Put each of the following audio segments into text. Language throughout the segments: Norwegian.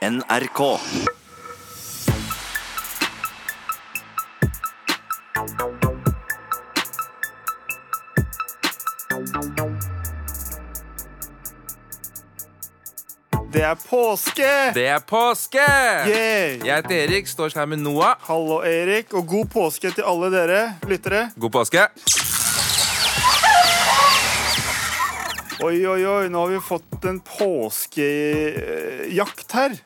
NRK. Det er påske! Det er påske! Yeah! Jeg heter Erik, står her med Noah. Hallo, Erik, og god påske til alle dere lyttere. God påske. Oi, oi, oi, nå har vi fått en påskejakt her.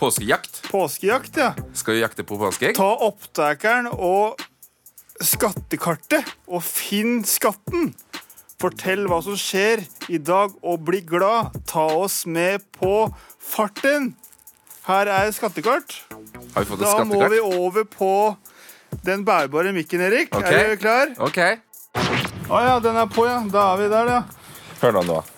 Påskejakt. Påskejakt, ja. Skal vi jakte på påskeegg? Ta opptakeren og skattekartet og finn skatten. Fortell hva som skjer i dag, og bli glad. Ta oss med på farten. Her er skattekart. Har vi fått et Da må vi over på den bærbare mikken, Erik. Okay. Er du klar? Ok. Å ja, den er på, ja. Da er vi der, ja. Hør nå, Noah.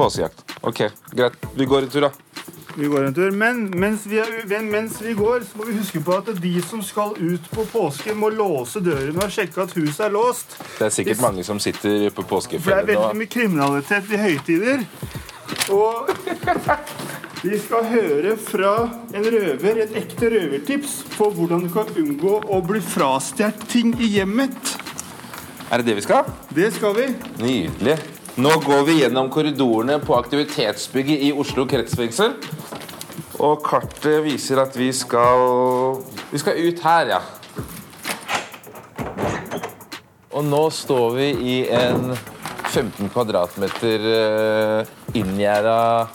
Påskejakt. Ok, greit. Vi går en tur, da. Vi går en tur. Men mens vi, er, mens vi går, så må vi huske på at de som skal ut på påsken, må låse dørene og sjekke at huset er låst. Det er sikkert mange som sitter på For det er veldig mye kriminalitet i høytider. Og vi skal høre fra en røver, et ekte røvertips på hvordan du kan unngå å bli frastjålet ting i hjemmet. Er det det vi skal? Det skal vi. Nydelig. Nå går vi gjennom korridorene på aktivitetsbygget i Oslo kretsfengsel. Og kartet viser at vi skal Vi skal ut her, ja. Og nå står vi i en 15 kvadratmeter uh, inngjerda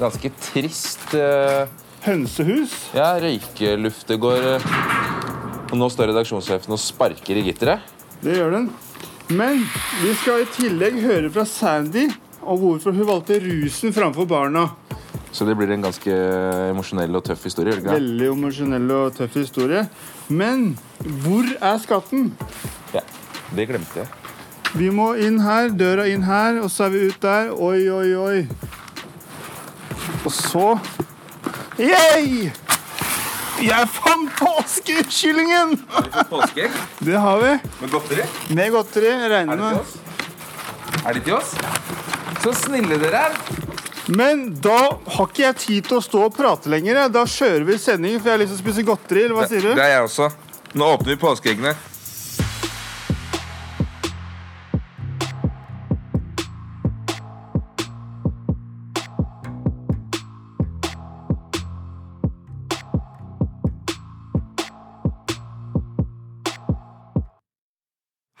Ganske trist eh, Hønsehus. Ja, røykeluftet går Og nå står redaksjonssjefen og sparker i gitteret. Det gjør den. Men vi skal i tillegg høre fra Sandy om hvorfor hun valgte rusen framfor barna. Så det blir en ganske emosjonell og tøff historie. ikke? Veldig emosjonell og tøff historie. Men hvor er skatten? Ja, det glemte jeg. Vi må inn her, døra inn her, og så er vi ut der. Oi, oi, oi. Og så Yay! Jeg fant påskekyllingen! Påskeegg Det har vi. med godteri. Med godteri. Regner Er med. Er det til oss? Så snille dere er. Men da har ikke jeg tid til å stå og prate lenger. Da kjører vi sending, for jeg har lyst til å spise godteri. eller hva sier du? Det er jeg også. Nå åpner vi påskeeggene.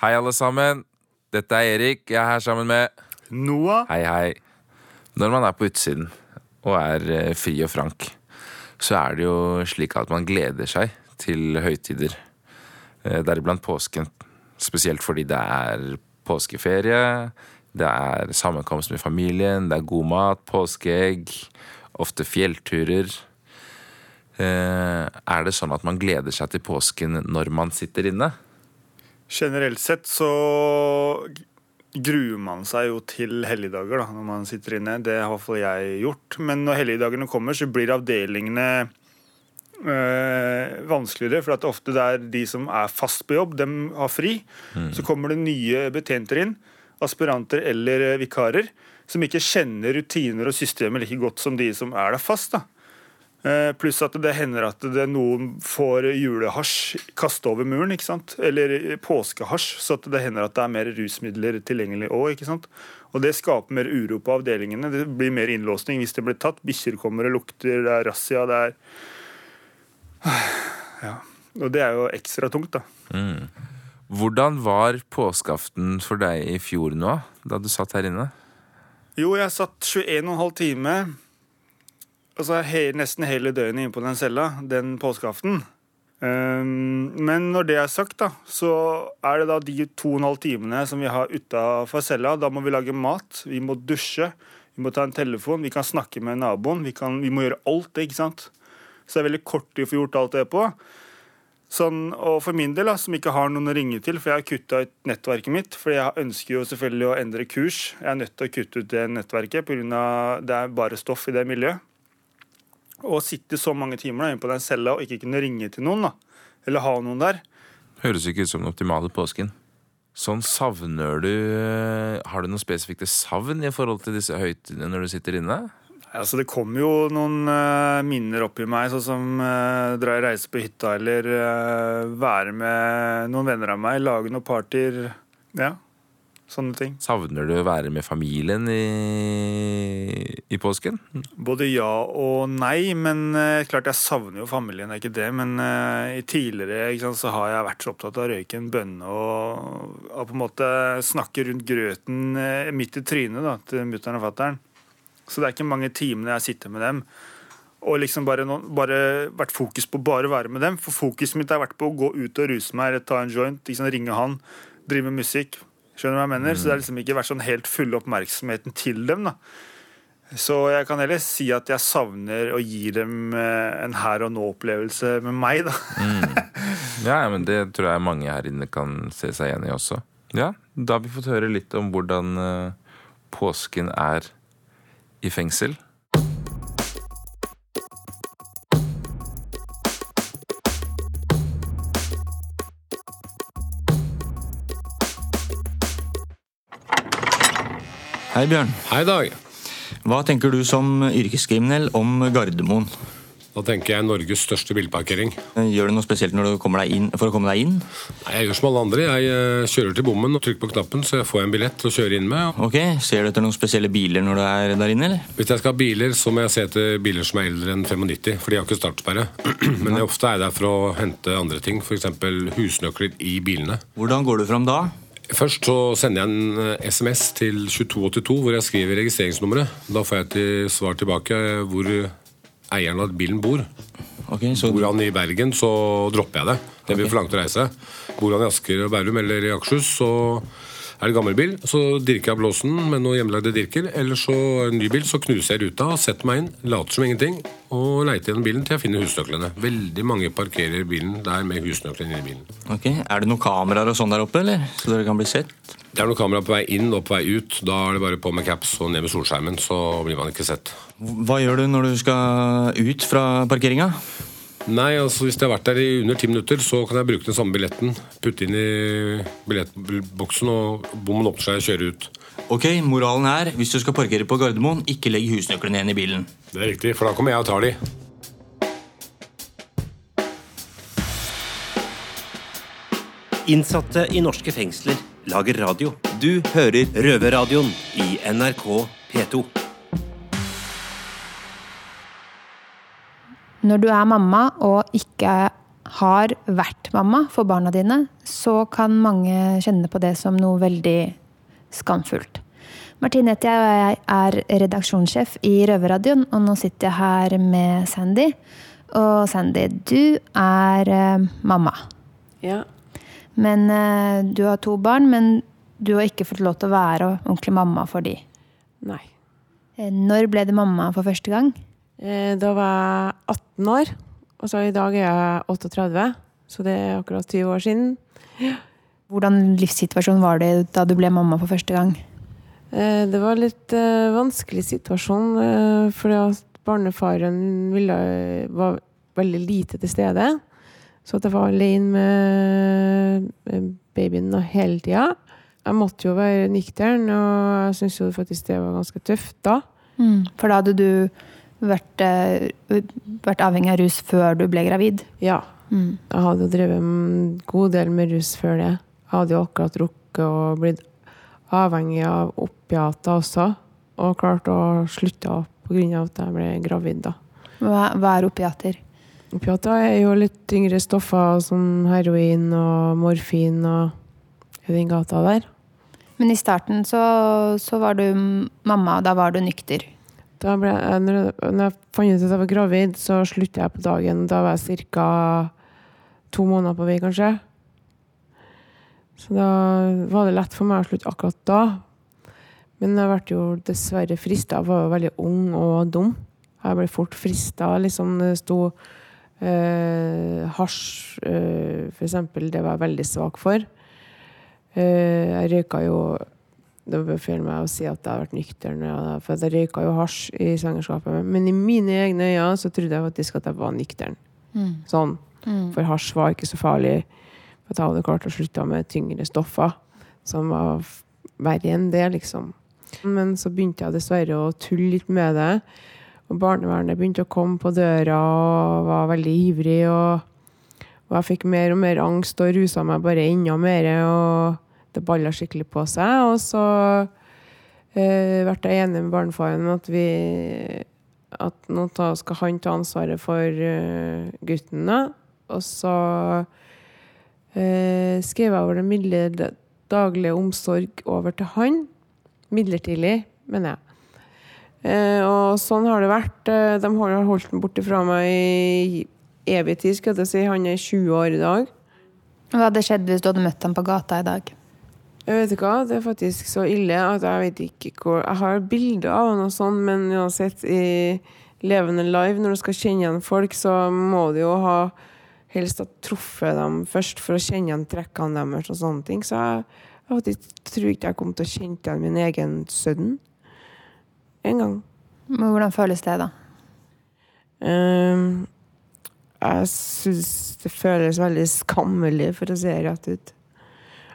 Hei, alle sammen. Dette er Erik. Jeg er her sammen med Noah. Hei, hei. Når man er på utsiden og er eh, fri og frank, så er det jo slik at man gleder seg til høytider. Eh, Deriblant påsken. Spesielt fordi det er påskeferie, det er sammenkomst med familien, det er god mat, påskeegg, ofte fjellturer. Eh, Er det sånn at man gleder seg til påsken når man sitter inne? Generelt sett så gruer man seg jo til helligdager da, når man sitter inne. Det har i hvert fall jeg gjort. Men når helligdagene kommer, så blir avdelingene øh, vanskeligere. For at ofte det er de som er fast på jobb, dem har fri. Så kommer det nye betjenter inn, aspiranter eller vikarer, som ikke kjenner rutiner og systemer like godt som de som er der fast. da. Eh, Pluss at det hender at det noen får julehasj kasta over muren. ikke sant? Eller påskehasj, så det hender at det er mer rusmidler tilgjengelig òg. Og det skaper mer uro på avdelingene. Det blir mer innlåsning hvis det blir tatt. Bikkjer kommer og lukter, det er razzia, det er Ja. Og det er jo ekstra tungt, da. Hvordan var påskeaften for deg i fjor nå, da du satt her inne? Jo, jeg satt 21,5 timer, altså he, nesten hele døgnet inne på den cella den påskeaften. Um, men når det er sagt, da, så er det da de to og en halv timene som vi har utafor cella. Da må vi lage mat, vi må dusje, vi må ta en telefon, vi kan snakke med naboen. Vi, kan, vi må gjøre alt det, ikke sant. Så det er veldig kort tid å få gjort alt det på. Sånn, og for min del, da, som ikke har noen å ringe til, for jeg har kutta ut nettverket mitt. For jeg ønsker jo selvfølgelig å endre kurs. Jeg er nødt til å kutte ut det nettverket pga. det er bare stoff i det miljøet. Å sitte så mange timer da, inne på den cella og ikke kunne ringe til noen, da, eller ha noen der, Høres ikke ut som den optimale påsken. Sånn savner du Har du noe spesifikt savn i forhold til disse høytidene når du sitter inne? Altså, det kommer jo noen uh, minner opp i meg, sånn som uh, dra i reise på hytta eller uh, være med noen venner av meg, lage noen partyer. Ja, sånne ting. Savner du å være med familien i, i påsken? Både ja og nei, men uh, klart jeg savner jo familien, det er ikke det. Men uh, tidligere sant, så har jeg vært så opptatt av å røyke en bønne og, og på en måte snakke rundt grøten uh, midt i trynet da, til mutter'n og fatter'n. Så det er ikke mange timene jeg sitter med dem. Og liksom bare, no, bare vært fokus på bare å være med dem. For fokuset mitt har vært på å gå ut og ruse meg eller ta en joint, liksom ringe han, drive med musikk. Skjønner du hva jeg mener? Mm. Så det har liksom ikke vært sånn helt full oppmerksomheten til dem. da. Så jeg kan heller si at jeg savner å gi dem en her og nå-opplevelse med meg, da. mm. Ja, men det tror jeg mange her inne kan se seg igjen i også. Ja, da har vi fått høre litt om hvordan påsken er i fengsel. Hei, Bjørn. Hei, Dag. Hva tenker du som yrkeskriminell om Gardermoen? Da tenker jeg Norges største bilparkering. Gjør du noe spesielt når du kommer deg inn, for å komme deg inn? Nei, Jeg gjør som alle andre. Jeg uh, kjører til bommen og trykker på knappen, så jeg får en billett å kjøre inn med. Ok, Ser du etter noen spesielle biler når du er der inne, eller? Hvis jeg skal ha biler, så må jeg se etter biler som er eldre enn 95, for de har ikke startsperre. Men jeg ofte er der for å hente andre ting, f.eks. husnøkler i bilene. Hvordan går du fram da? Først så sender jeg en SMS til 2282 hvor jeg skriver registreringsnummeret. Da får jeg til svar tilbake hvor eieren av bilen bor. Okay, så... Bor han i Bergen, så dropper jeg det. Det blir okay. for langt å reise. Bor han i Asker og Bærum eller i Akershus, så er det gammel bil. Så dirker jeg blåsen med noen hjemmelagde dirker. Eller så en ny bil, så knuser jeg ruta, setter meg inn, later som ingenting og leiter gjennom bilen til jeg finner husnøklene. Veldig mange parkerer bilen der med husnøklene i bilen. Ok, Er det noen kameraer og sånn der oppe, eller? Så dere kan bli sett? Det er noen kameraer på vei inn og på vei ut. Da er det bare på med caps og ned med solskjermen, så blir man ikke sett. Hva gjør du når du skal ut fra parkeringa? Nei, altså Hvis jeg har vært der i under ti minutter, så kan jeg bruke den samme billetten. Putte inn i billettboksen, og bommen åpner seg og kjøre ut. Ok, Moralen er hvis du skal parkere på Gardermoen, ikke legg husnøklene igjen i bilen. Det er riktig, for da kommer jeg og tar de. Innsatte i norske fengsler lager radio. Du hører Røverradioen i NRK P2. Når du er mamma og ikke har vært mamma for barna dine, så kan mange kjenne på det som noe veldig skamfullt. Martine heter jeg, og jeg er redaksjonssjef i Røverradioen. Og nå sitter jeg her med Sandy. Og Sandy, du er eh, mamma. Ja. Men eh, du har to barn, men du har ikke fått lov til å være ordentlig mamma for de. Nei. Uh, når ble du mamma for første gang? Da var jeg 18 år. Og så i dag er jeg 38, så det er akkurat 20 år siden. Hvordan livssituasjon var det da du ble mamma for første gang? Det var en litt vanskelig situasjon, fordi at barnefaren ville, var veldig lite til stede. Så at jeg var alene med babyen hele tida. Jeg måtte jo være nyktern, og jeg syns jo faktisk det var ganske tøft da. Mm, for da hadde du vært, vært, avhengig av rus før du ble gravid? Ja. Mm. Jeg hadde jo drevet en god del med rus før det. Jeg hadde jo akkurat rukket å bli avhengig av opiater også, og klart å slutte opp pga. at jeg ble gravid da. Hva, hva er opiater? Opiater er jo litt tyngre stoffer som heroin og morfin og i den gata der. Men i starten så, så var du mamma, og da var du nykter? Da ble, når, når jeg fant ut at jeg var gravid, så slutta jeg på dagen. Da var jeg ca. to måneder på vei, kanskje. Så da var det lett for meg å slutte akkurat da. Men jeg ble jo dessverre frista. Jeg var jo veldig ung og dum. Jeg ble fort frista. Liksom det sto eh, hasj, eh, for eksempel, det var jeg veldig svak for. Eh, jeg røyka jo Det var feil meg å si at jeg har vært nøktern, for jeg røyka jo hasj i svangerskapet. Men i mine egne øyne så trodde jeg faktisk at jeg var nøktern. Mm. Sånn. Mm. For hasj var ikke så farlig. For jeg hadde klart å slutte med tyngre stoffer, som var verre enn det, liksom. Men så begynte jeg dessverre å tulle litt med det. Og barnevernet begynte å komme på døra og var veldig ivrig. Og, og jeg fikk mer og mer angst og rusa meg bare enda mer. Og det balla skikkelig på seg. Og så eh, ble jeg enig med barnefaren at vi at nå skal han ta ansvaret for uh, gutten. Og så eh, skrev jeg over den milde daglige omsorg over til han. Midlertidig, mener jeg. Eh, og sånn har det vært. Eh, De har holdt den borte fra meg i evig tid, skal jeg si. Han er 20 år i dag. Hva hadde skjedd hvis du hadde møtt ham på gata i dag? Jeg vet ikke hva, Det er faktisk så ille at jeg vet ikke hvor Jeg har bilder av noe sånt, men uansett, i levende live, når du skal kjenne igjen folk, så må du jo ha helst ha truffet dem først for å kjenne igjen trekkene deres og sånne ting. Så jeg, jeg tror ikke jeg kom til å kjenne igjen min egen sønn en gang. Men Hvordan føles det, da? Um, jeg syns det føles veldig skammelig, for å si det rett ut.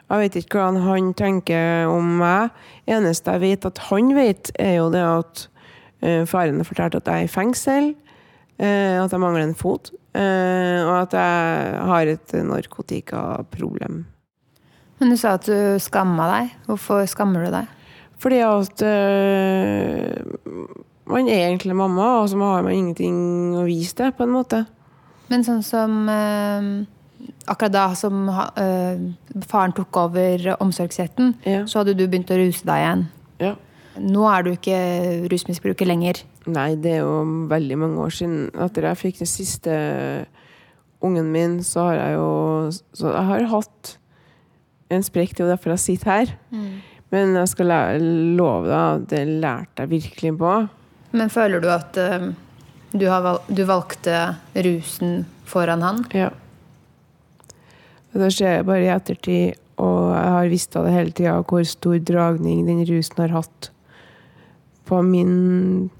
Jeg vet ikke hvordan han tenker om meg. Eneste jeg vet at han vet, er jo det at uh, faren har fortalt at jeg er i fengsel, eh, at jeg mangler en fot, eh, og at jeg har et narkotikaproblem. Men du sa at du skamma deg. Hvorfor skammer du deg? Fordi at man er egentlig mamma, og så har man ingenting å vise det, på en måte. Men sånn som Akkurat da som eh, faren tok over omsorgsretten, Ja. så hadde du begynt å ruse deg igjen. Ja. Nå er du ikke rusmisbruker lenger. Nei, det er jo veldig mange år siden. Etter jeg fikk den siste ungen min, så har jeg jo Så jeg har hatt en sprekk, det er jo derfor jeg sitter her. Men jeg skal love deg, det lærte jeg virkelig på. Men føler du at uh, du, har val du valgte rusen foran han? Ja. Og det ser jeg bare i ettertid, og jeg har visst av det hele tida hvor stor dragning den rusen har hatt på min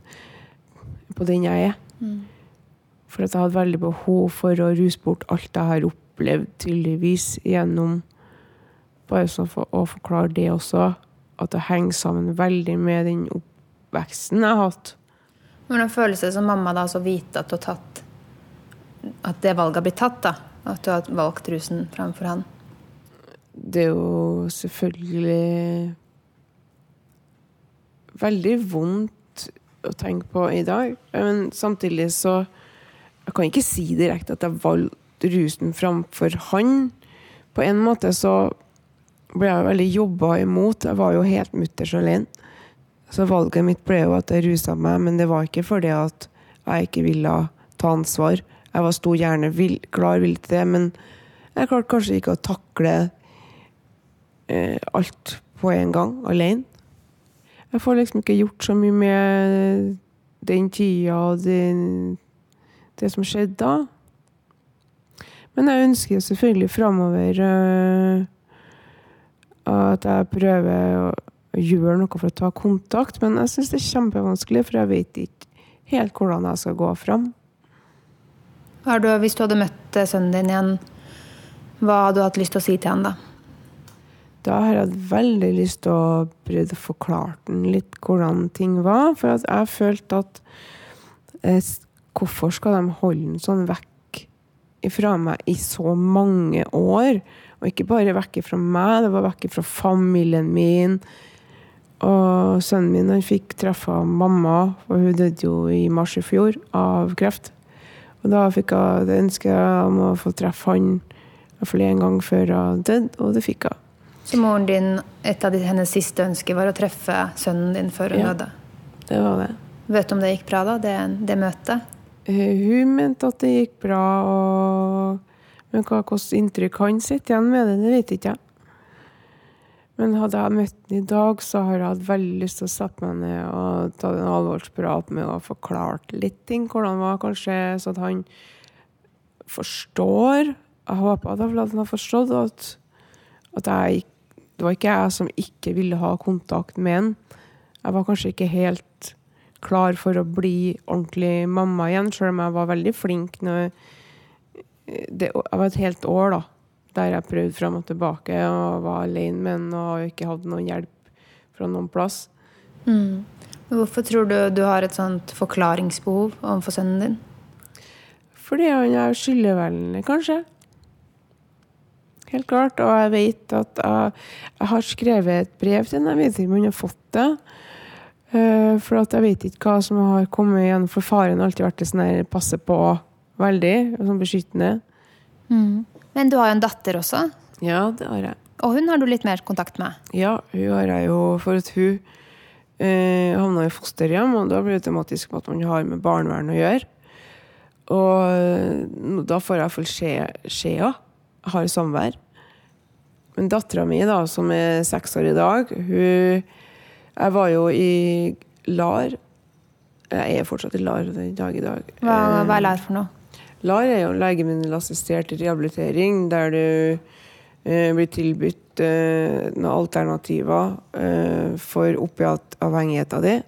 På den jeg er. For at jeg hadde veldig behov for å ruse bort alt jeg har opplevd, tydeligvis, gjennom Bare sånn for å forklare det også, at det henger sammen veldig med den oppveksten jeg har hatt. Hvordan føles det som mamma da å vite at du har tatt At det valget har blitt tatt, da? At du har valgt rusen framfor han? det er jo selvfølgelig veldig vondt å tenke på i dag. Men samtidig så Jeg kan ikke si direkte at jeg valgte rusen framfor han. På en måte så ble jeg veldig jobba imot. Jeg var jo helt mutters alene. Så valget mitt ble jo at jeg rusa meg, men det var ikke fordi at jeg ikke ville ta ansvar. Jeg var stor gjerne vil, klar villig til det, men jeg klarte kanskje ikke å takle eh, alt på en gang, alene. Jeg får liksom ikke gjort så mye med den tida og den, det som skjedde da. Men jeg ønsker selvfølgelig framover eh, at jeg prøver å gjøre noe for å ta kontakt, men jeg syns det er kjempevanskelig, for jeg vet ikke helt hvordan jeg skal gå fram. Du, hvis du hadde møtt eh, sønnen din igjen, hva hadde du hatt lyst til å si til han da? Da har jeg veldig lyst til å prøve å forklare den litt hvordan ting var. For jeg følte at eh, Hvorfor skal de holde den sånn vekk fra meg i så mange år? Og ikke bare vekk fra meg, det var vekk fra familien min. Og sønnen min han fikk treffe mamma, for hun døde jo i mars i fjor av kreft. Og da fikk jeg det ønsket om å få treffe han i hvert fall en gang før hun døde, og det fikk jeg. Så moren din, et av hennes siste ønsker var å treffe sønnen din før hun Ja. døde. Det var det. Vet du om det gikk bra, da? Det, det møtet? Eh, Hun mente at det gikk bra, og... men hva slags inntrykk han sitter igjen med det, det vet ikke jeg. Men hadde jeg møtt ham i dag, så har jeg hatt veldig lyst til å sette meg ned og ta en alvorsprat med og forklart litt ting, hvordan det var, kanskje, så at han forstår. Jeg håper at han har forstått at, at jeg, det var ikke jeg som ikke ville ha kontakt med han. Jeg var kanskje ikke helt klar for å bli ordentlig mamma igjen, selv om jeg var veldig flink når det, Jeg var et helt år da, der jeg prøvde fram og tilbake og var alene med han og ikke hadde noen hjelp fra noen plass. Mm. Hvorfor tror du du har et sånt forklaringsbehov overfor sønnen din? Fordi han er skyldevennlig, kanskje. Helt klart. Og jeg vet at jeg, jeg har skrevet et brev til ham. Jeg vet ikke om han har fått det. Eh, for jeg vet ikke hva som har kommet igjen. For faren har alltid vært det sånn her passe på veldig. Sånn beskyttende. Men du har jo en datter også, Ja, det har jeg. og hun har du litt mer kontakt med. Ja, hun har jeg jo for at hun eh, havna i fosterhjem, og da blir det automatisk at man har med barnevern å gjøre. Og eh, da får jeg iallfall skjea. Har samvær. Men dattera mi, da, som er seks år i dag, hun Jeg var jo i LAR. Jeg er fortsatt i LAR den dag i dag. Hva, Eh, hva er LAR for noe? LAR er jo legemiddelassistert rehabilitering, der du eh, blir tilbudt eh, noen alternativer eh, for opiatavhengigheten din.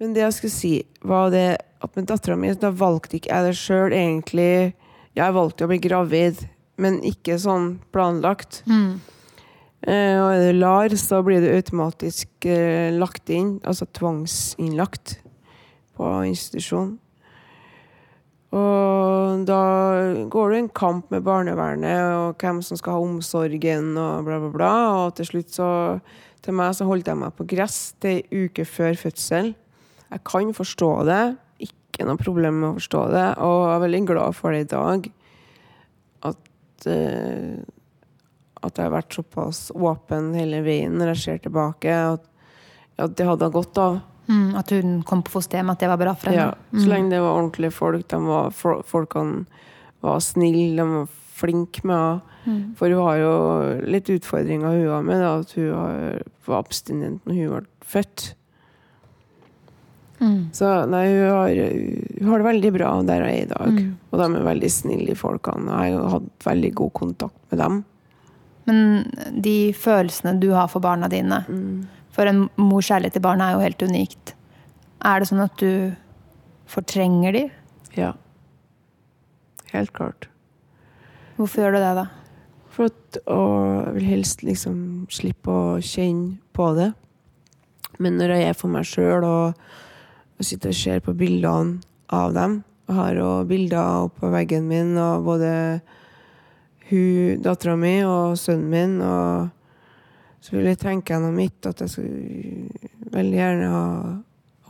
Men det jeg skulle si, var det at med dattera mi da valgte ikke jeg det sjøl, egentlig. Jeg valgte å bli gravid, men ikke sånn planlagt. Eh, og er det LAR, så blir det automatisk eh, lagt inn, altså tvangsinnlagt på institusjon. Og da går det en kamp med barnevernet og hvem som skal ha omsorgen og bla, bla, bla. Og til slutt så Til meg så holdt jeg meg på gress til ei uke før fødsel. Jeg kan forstå det. Ikke noe problem med å forstå det. Og jeg er veldig glad for det i dag. At uh, at jeg har vært såpass åpen hele veien når jeg ser tilbake. At, at det hadde jeg godt av. Mm, at hun kom på fosterhjem, at det var bra for henne? Ja, så lenge det var ordentlige folk. De var, fol- folkene var snille, de var flinke med henne. For hun har jo litt utfordringer hun har med, da, at hun har, var abstinent når hun ble født. Så nei, hun har, hun har det veldig bra der hun er i dag. Og de er veldig snille, folkene. Jeg har hatt veldig god kontakt med dem. Men de følelsene du har for barna dine For en mors kjærlighet til barna er jo helt unikt. Er det sånn at du fortrenger de? Ja. Helt klart. Hvorfor gjør du det, da? For at, jeg vil helst liksom slippe å kjenne på det. Men når jeg er for meg sjøl og, og sitter og ser på bildene av dem Jeg har jo bilder oppå veggen min av både hun, dattera mi og sønnen min. Og så vil jeg tenke gjennom mitt at jeg skulle veldig gjerne ha,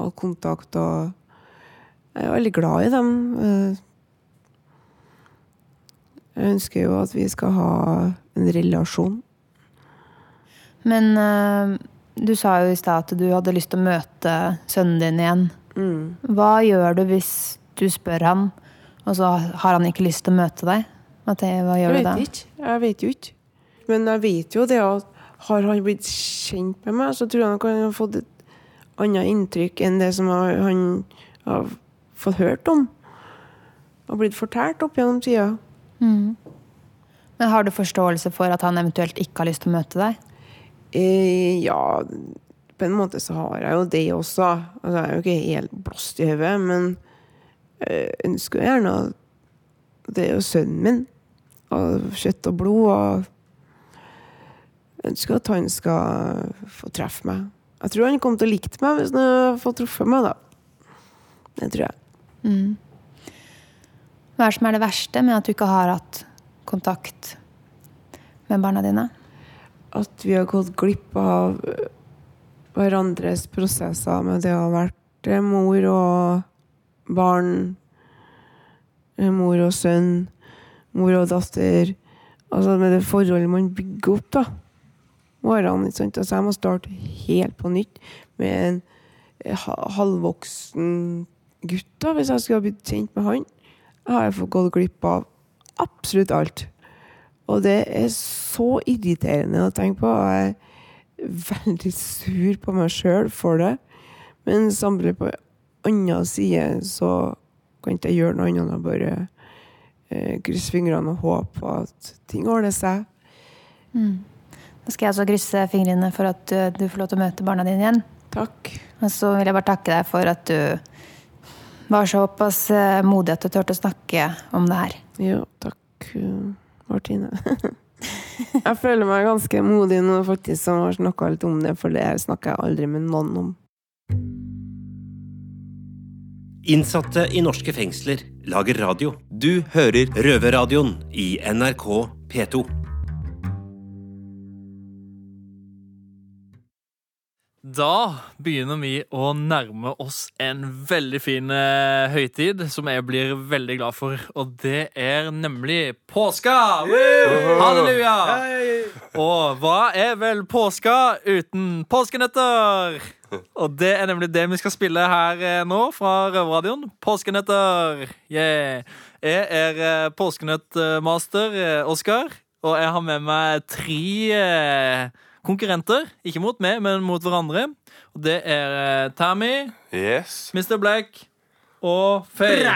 ha kontakt. Og jeg er veldig glad i dem. Eh, Jeg ønsker jo at vi skal ha en relasjon. Men øh, du sa jo i stad at du hadde lyst til å møte sønnen din igjen. Hva gjør du hvis du spør han, og så har han ikke lyst til å møte deg? Hva, gjør Jeg du da? ikke. Jeg vet jo ikke. Men jeg vet jo det at har han blitt kjent med meg, så tror jeg nok han har fått et annet inntrykk enn det som han har fått hørt om. Og blitt fortalt opp gjennom tida. Men har du forståelse for at han eventuelt ikke har lyst til å møte deg? Eh, ja, på en måte så har jeg jo det også. Altså, jeg er jo ikke helt blåst i hodet, men jeg ønsker jo gjerne Det er jo sønnen min. Av kjøtt og blod. Og ønsker at han skal få treffe meg. Jeg tror han kommer til å like meg hvis han får truffet meg, da. Det tror jeg. Hva er det som er det verste med at du ikke har hatt kontakt med barna dine? At vi har gått glipp av hverandres prosesser med det å ha vært mor og barn, mor og sønn, mor og datter. Altså med det forholdet man bygger opp, da. Årene, Så? Altså jeg må starte helt på nytt med en eh, halvvoksen gutt, da, hvis jeg skulle ha blitt kjent med han. Jeg har jeg fått gått glipp av absolutt alt. Og det er så irriterende å tenke på. Jeg er veldig sur på meg sjøl for det. Men samtidig på annen side så kan ikke jeg gjøre noe annet enn bare eh, krysse fingrene og håpe at ting ordner seg. Da skal jeg også krysse fingrene for at du, du får lov til å møte barna dine igjen. Takk. Og så vil jeg bare takke deg for at du var såpass øh, modig at du turte å snakke om det her. Jo, takk, uh, Martine. jeg føler meg ganske modig nå, faktisk, som har snakka litt om det, for det snakker jeg aldri med noen om. Innsatte i norske fengsler lager radio. Du hører Røverradioen i NRK P2. Da begynner vi å nærme oss en veldig fin eh, høytid som jeg blir veldig glad for. Og det er nemlig påska! Halleluja! Og hva er vel påska uten påskenøtter? Og det er nemlig det vi skal spille her eh, nå fra Røverradioen. Påskenøtter! Yeah. Jeg er eh, påskenøttmaster Oskar, og jeg har med meg tre konkurrenter. Ikke mot meg, men mot hverandre. Og det er eh, Tammy, Yes. Mr. Black og Faye.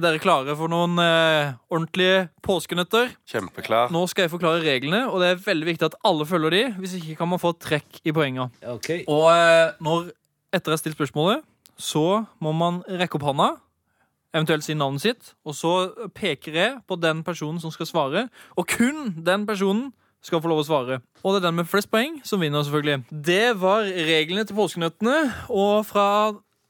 Dere er klare for noen eh, ordentlige påskenøtter? Kjempeklar. Nå skal jeg forklare reglene, og det er veldig viktig at alle følger de. Hvis ikke kan man få trekk i poenga. Og eh, når etter jeg har stilt spørsmålet, så må man rekke opp hånda, eventuelt si navnet sitt, og så peker jeg på den personen som skal svare, og kun den personen skal få lov å svare. Og det er den med flest poeng som vinner, selvfølgelig. Det var reglene til påskenøttene, og fra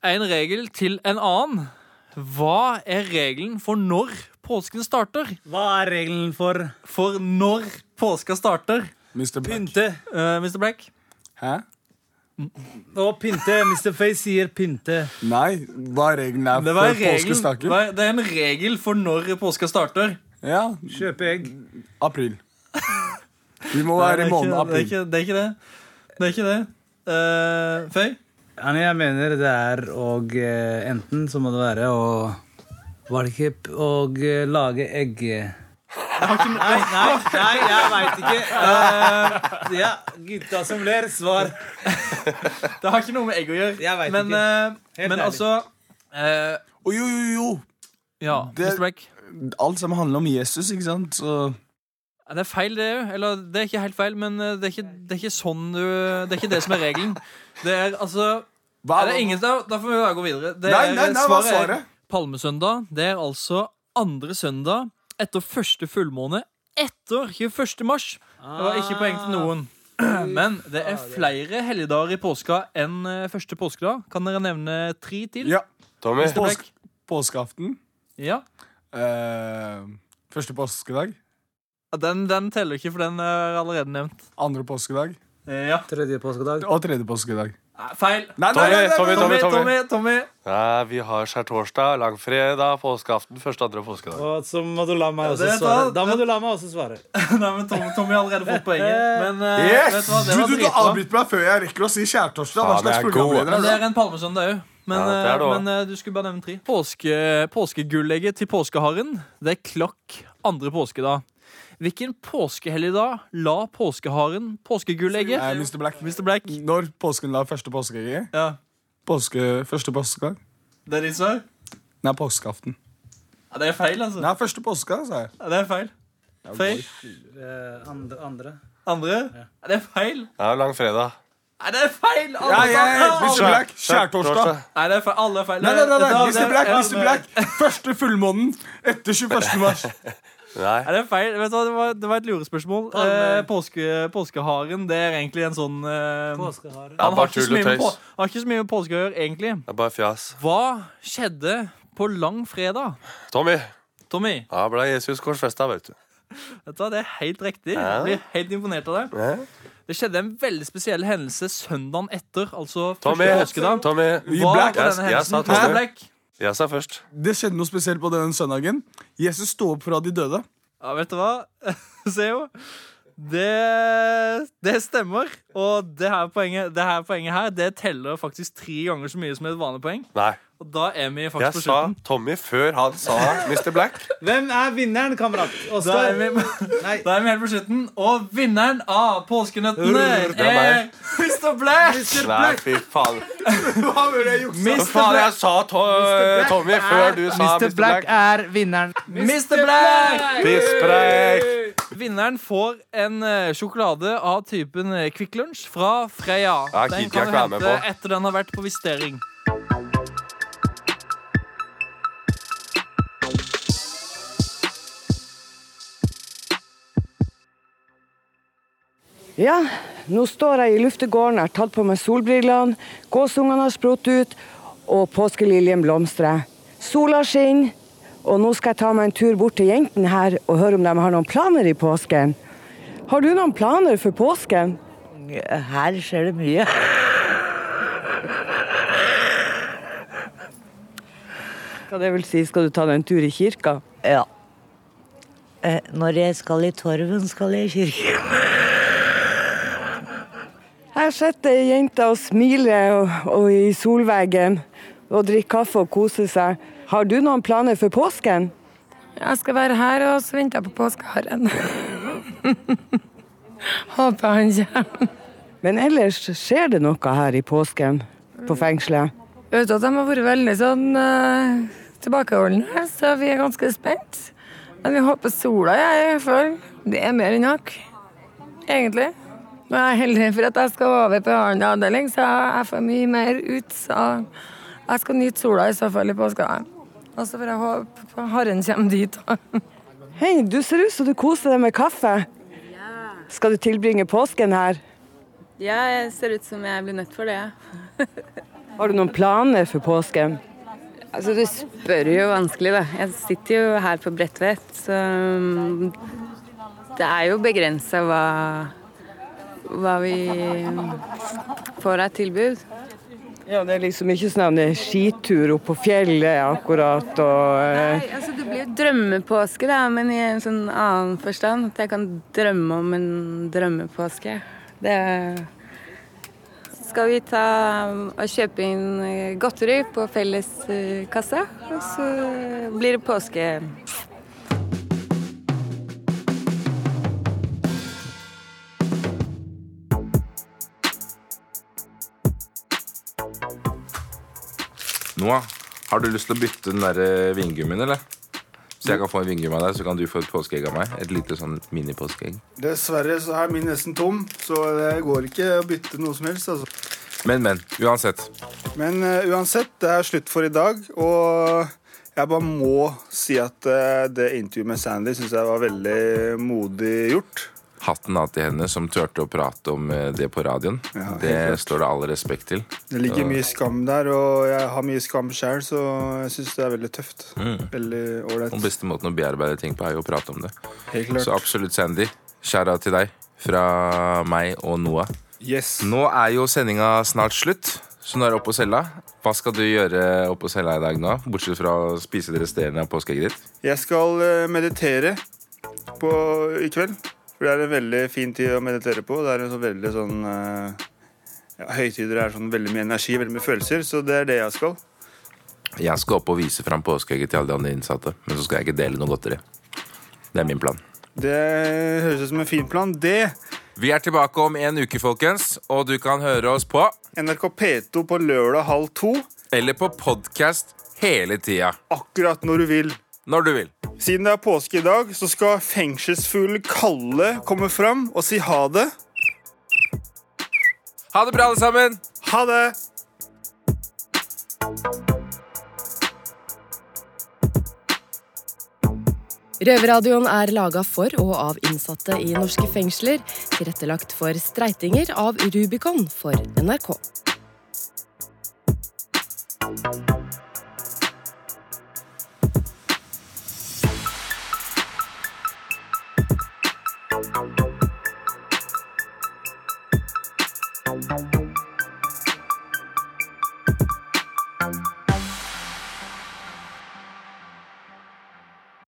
en regel til en annen. Hva er regelen for når påsken starter? Hva er regelen for For når påska starter? Mr. Black. pynte? Uh, Mr. Black? Hæ? Å, pynte. Mr. Face sier pynte. Nei, hva er regelen er Det, for påskestaker? det er en regel for når påska starter. Ja, Kjøpe egg. april. Vi må være det, i er måneden ikke, det, april. det er ikke det. Det er ikke det. Uh, Føy? Jeg mener det er og eh, enten så må det være å Var og å eh, lage egg Nei, nei, nei, jeg veit ikke. Uh, ja, gutta som ler, svar. Det har ikke noe med egg å gjøre. Jeg vet men ikke. eh, men altså uh, oh, jo, jo, jo. Ja, Det-. Alt sammen handler om Jesus, ikke sant? Så Det er feil, det òg. Eller det er ikke helt feil, men eh, det er ikke, det er ikke sånn du Det er ikke det som er regelen. Det er altså hva er det ingen, da, da får vi bare gå videre. Det Nei, nei, nei, hva svaret er? Palmesøndag. Det er altså andre søndag etter første fullmåne etter 21. mars. Det var ikke poeng til noen. Men det er flere helligdager i påska enn eh, første påskedag. Kan dere nevne tre til? Ja. Tommy. Påsk, påskeaften. Ja. Uh, første påskedag. Den, den teller ikke, for den er allerede nevnt. Andre påskedag. Ja. Tredje påskedag. Og tredje påskedag. Feil. Nei, Tommy, Tommy, Tommy, Tommy. Tommy, Tommy. Nei, vi har skjærtorsdag, langfredag, påskeaften, første, andre påskedag. Og så må du la meg også svare. Da må du la meg også svare. Nei, men Tommy, Tommy har allerede fått poenget. Men eh, Yes! vet du hva, det Du, du, du dritbra. avbryter meg før jeg rekker å si skjærtorsdag. Hva slags er programleder er det er en palmesøndag òg. Men, Ja, det det eh, men eh, du skulle bare nevne tre. Påske, påskegullegget til påskeharen Det er klokk andre påskedag. Hvilken påskehelligdag la påskeharen påskegullegget? Eh, Mr. Black. Mr. Black? Når påsken la første påskeegget? Ja. Påske, første påskedag? Det er ditt svar? Nei, påskeaften. Ja, det er feil, altså. Nei, første påskedag, sa jeg. Ja, det er feil. Feil. Eh, andre, andre. Andre? Ja, det er feil. Ja, langfredag. Nei, det er feil! Alle Ja, ja, ja. Mr. Black, skjærtorsdag. Nei, det er feil. Alle er feil. Nei, nei, nei, nei, Mr. Black, Mr. Black. Første fullmånen etter 21. mars. Nei. Er det feil. Vet du hva, det var, det var et lurespørsmål. Eh, påske, påskeharen det er egentlig en sånn eh, Påskehare. Ja, han, har ikke så mye med på, han har ikke så mye med påske å gjøre, egentlig. Det er bare fjas. Hva skjedde på langfredag? Tommy. Tommy, Ja, ble Jesus korsfesta, vet du. vet du hva, det er helt riktig. Ja. Jeg blir helt imponert av det. Ja. Det skjedde en veldig spesiell hendelse søndagen etter, altså Tommy. første påskedag. Tommy. Hva var Jeg- denne jeg sa hendelsen? Tommy. Jeg sa først. Det skjedde noe spesielt på den søndagen. Jesus sto opp fra de døde. Ja, vet du hva? Se jo. Det, det stemmer. Og det her, poenget, det her poenget her Det teller faktisk tre ganger så mye som et vanlig poeng. Nei. Og da er vi Jeg på slutten. Jeg sa. Tommy før han sa Mr. Black. Hvem er vinneren, kamerat? Da er, vi, da er vi helt på slutten. Og vinneren av påskenøttene er Mr. Black. Mr. Black! Nei, fy faen. Hva vil jeg jukse? Hva faen, jeg sa to Tommy før du sa Mr. Black. Mr. Black er vinneren. Mr. Black! Pisspreik. Vinneren får en eh, sjokolade av typen eh, Kvikk Lunsj fra Freia. Ja, Den kan du hente etter den har vært på vistering. Ja, nå står jeg i luftegården, jeg har tatt på meg solbrillene, gåsungene har sprutt ut, og påskeliljen blomstrer. Sola skinner, og nå skal jeg ta meg en tur bort til jentene her og høre om de har noen planer i påsken. Har du noen planer for påsken? Her skjer det mye. Hva det vil si, skal du ta deg en tur i kirka? Ja. Eh, Når jeg skal i torven, skal jeg i kirken. Her sitter jenta og smiler og, og i solveggen og drikke kaffe og kose seg. Har du noen planer for påsken? Jeg skal være her, og så venter jeg på påskeharen. Håper han kommer. Men ellers skjer det noe her i påsken på fengselet? Jeg vet at de har vært veldig sånn uh, tilbakeholdne, så vi er ganske spent. Men vi håper sola er i hvert fall. Det er mer enn nok, egentlig. Men jeg er heldig for at jeg skal over på annen avdeling, så jeg får mye mer ut. Så jeg skal nyte sola i så fall i påska. Og så får jeg håpe Harren kommer dit. Hei, du ser ut som du koser deg med kaffe. Skal du tilbringe påsken her? Ja, jeg ser ut som jeg blir nødt for det. Har du noen planer for påsken? Altså, Du spør jo vanskelig, da. Jeg sitter jo her på Bredtvet, så um, det er jo begrensa hva, hva vi får av tilbud. Ja, Det er liksom ikke sånn en skitur opp på fjellet akkurat og eh, Nei, altså Det blir drømmepåske, da, men i en sånn annen forstand. At jeg kan drømme om en drømmepåske. Det skal vi ta og kjøpe inn eh, godteri på felleskassa, og så blir det påske. Noah, har du lyst til å bytte den der eh, vingummien, eller? Så jeg kan få en vingummi av deg, så kan du få et påskeegg av meg. Et lite sånn mini-påskeegg. Dessverre så er min nesten tom, så det går ikke å bytte noe som helst. altså. Men, men. Uansett. Men uh, uansett, det er slutt for i dag. Og jeg bare må si at uh, det intervjuet med Sandy syns jeg var veldig modig gjort. Hatten av til henne som turte å prate om eh, det på radioen. Ja, det klart. står det all respekt til. Det ligger mye skam der, og jeg har mye skam sjøl, så jeg syns det er veldig tøft. Mm. Veldig ålreit. Den beste måten å bearbeide ting på er jo å prate om det. Helt klart. Så absolutt, Sandy. Skjæra til deg fra meg og Noah. Yes. Nå er jo sendinga snart slutt, så nå er det opp på cella. Hva skal du gjøre opp på cella i dag nå, bortsett fra å spise det resterende av påskeegget ditt? Jeg skal eh, meditere på, i kveld. For det er en veldig fin tid å meditere på. Det er en sånn veldig sånn eh, ja, Høytider er sånn veldig mye energi, veldig mye følelser, så det er det jeg skal. Jeg skal opp og vise fram påskeegget til alle de andre innsatte, men så skal jeg ikke dele noe godteri. Det er min plan. Det høres ut som en fin plan. Det Vi er tilbake om en uke, folkens, og du kan høre oss på NRK P2 på lørdag halv to. Eller på podkast hele tida. Akkurat når du vil. Når du vil. Siden det er påske i dag, så skal fengselsfuglen Kalle komme fram og si ha det. Ha det bra, alle sammen! Ha det! Røverradioen er laga for og av innsatte i norske fengsler. Tilrettelagt for streitinger av Rubicon for NRK.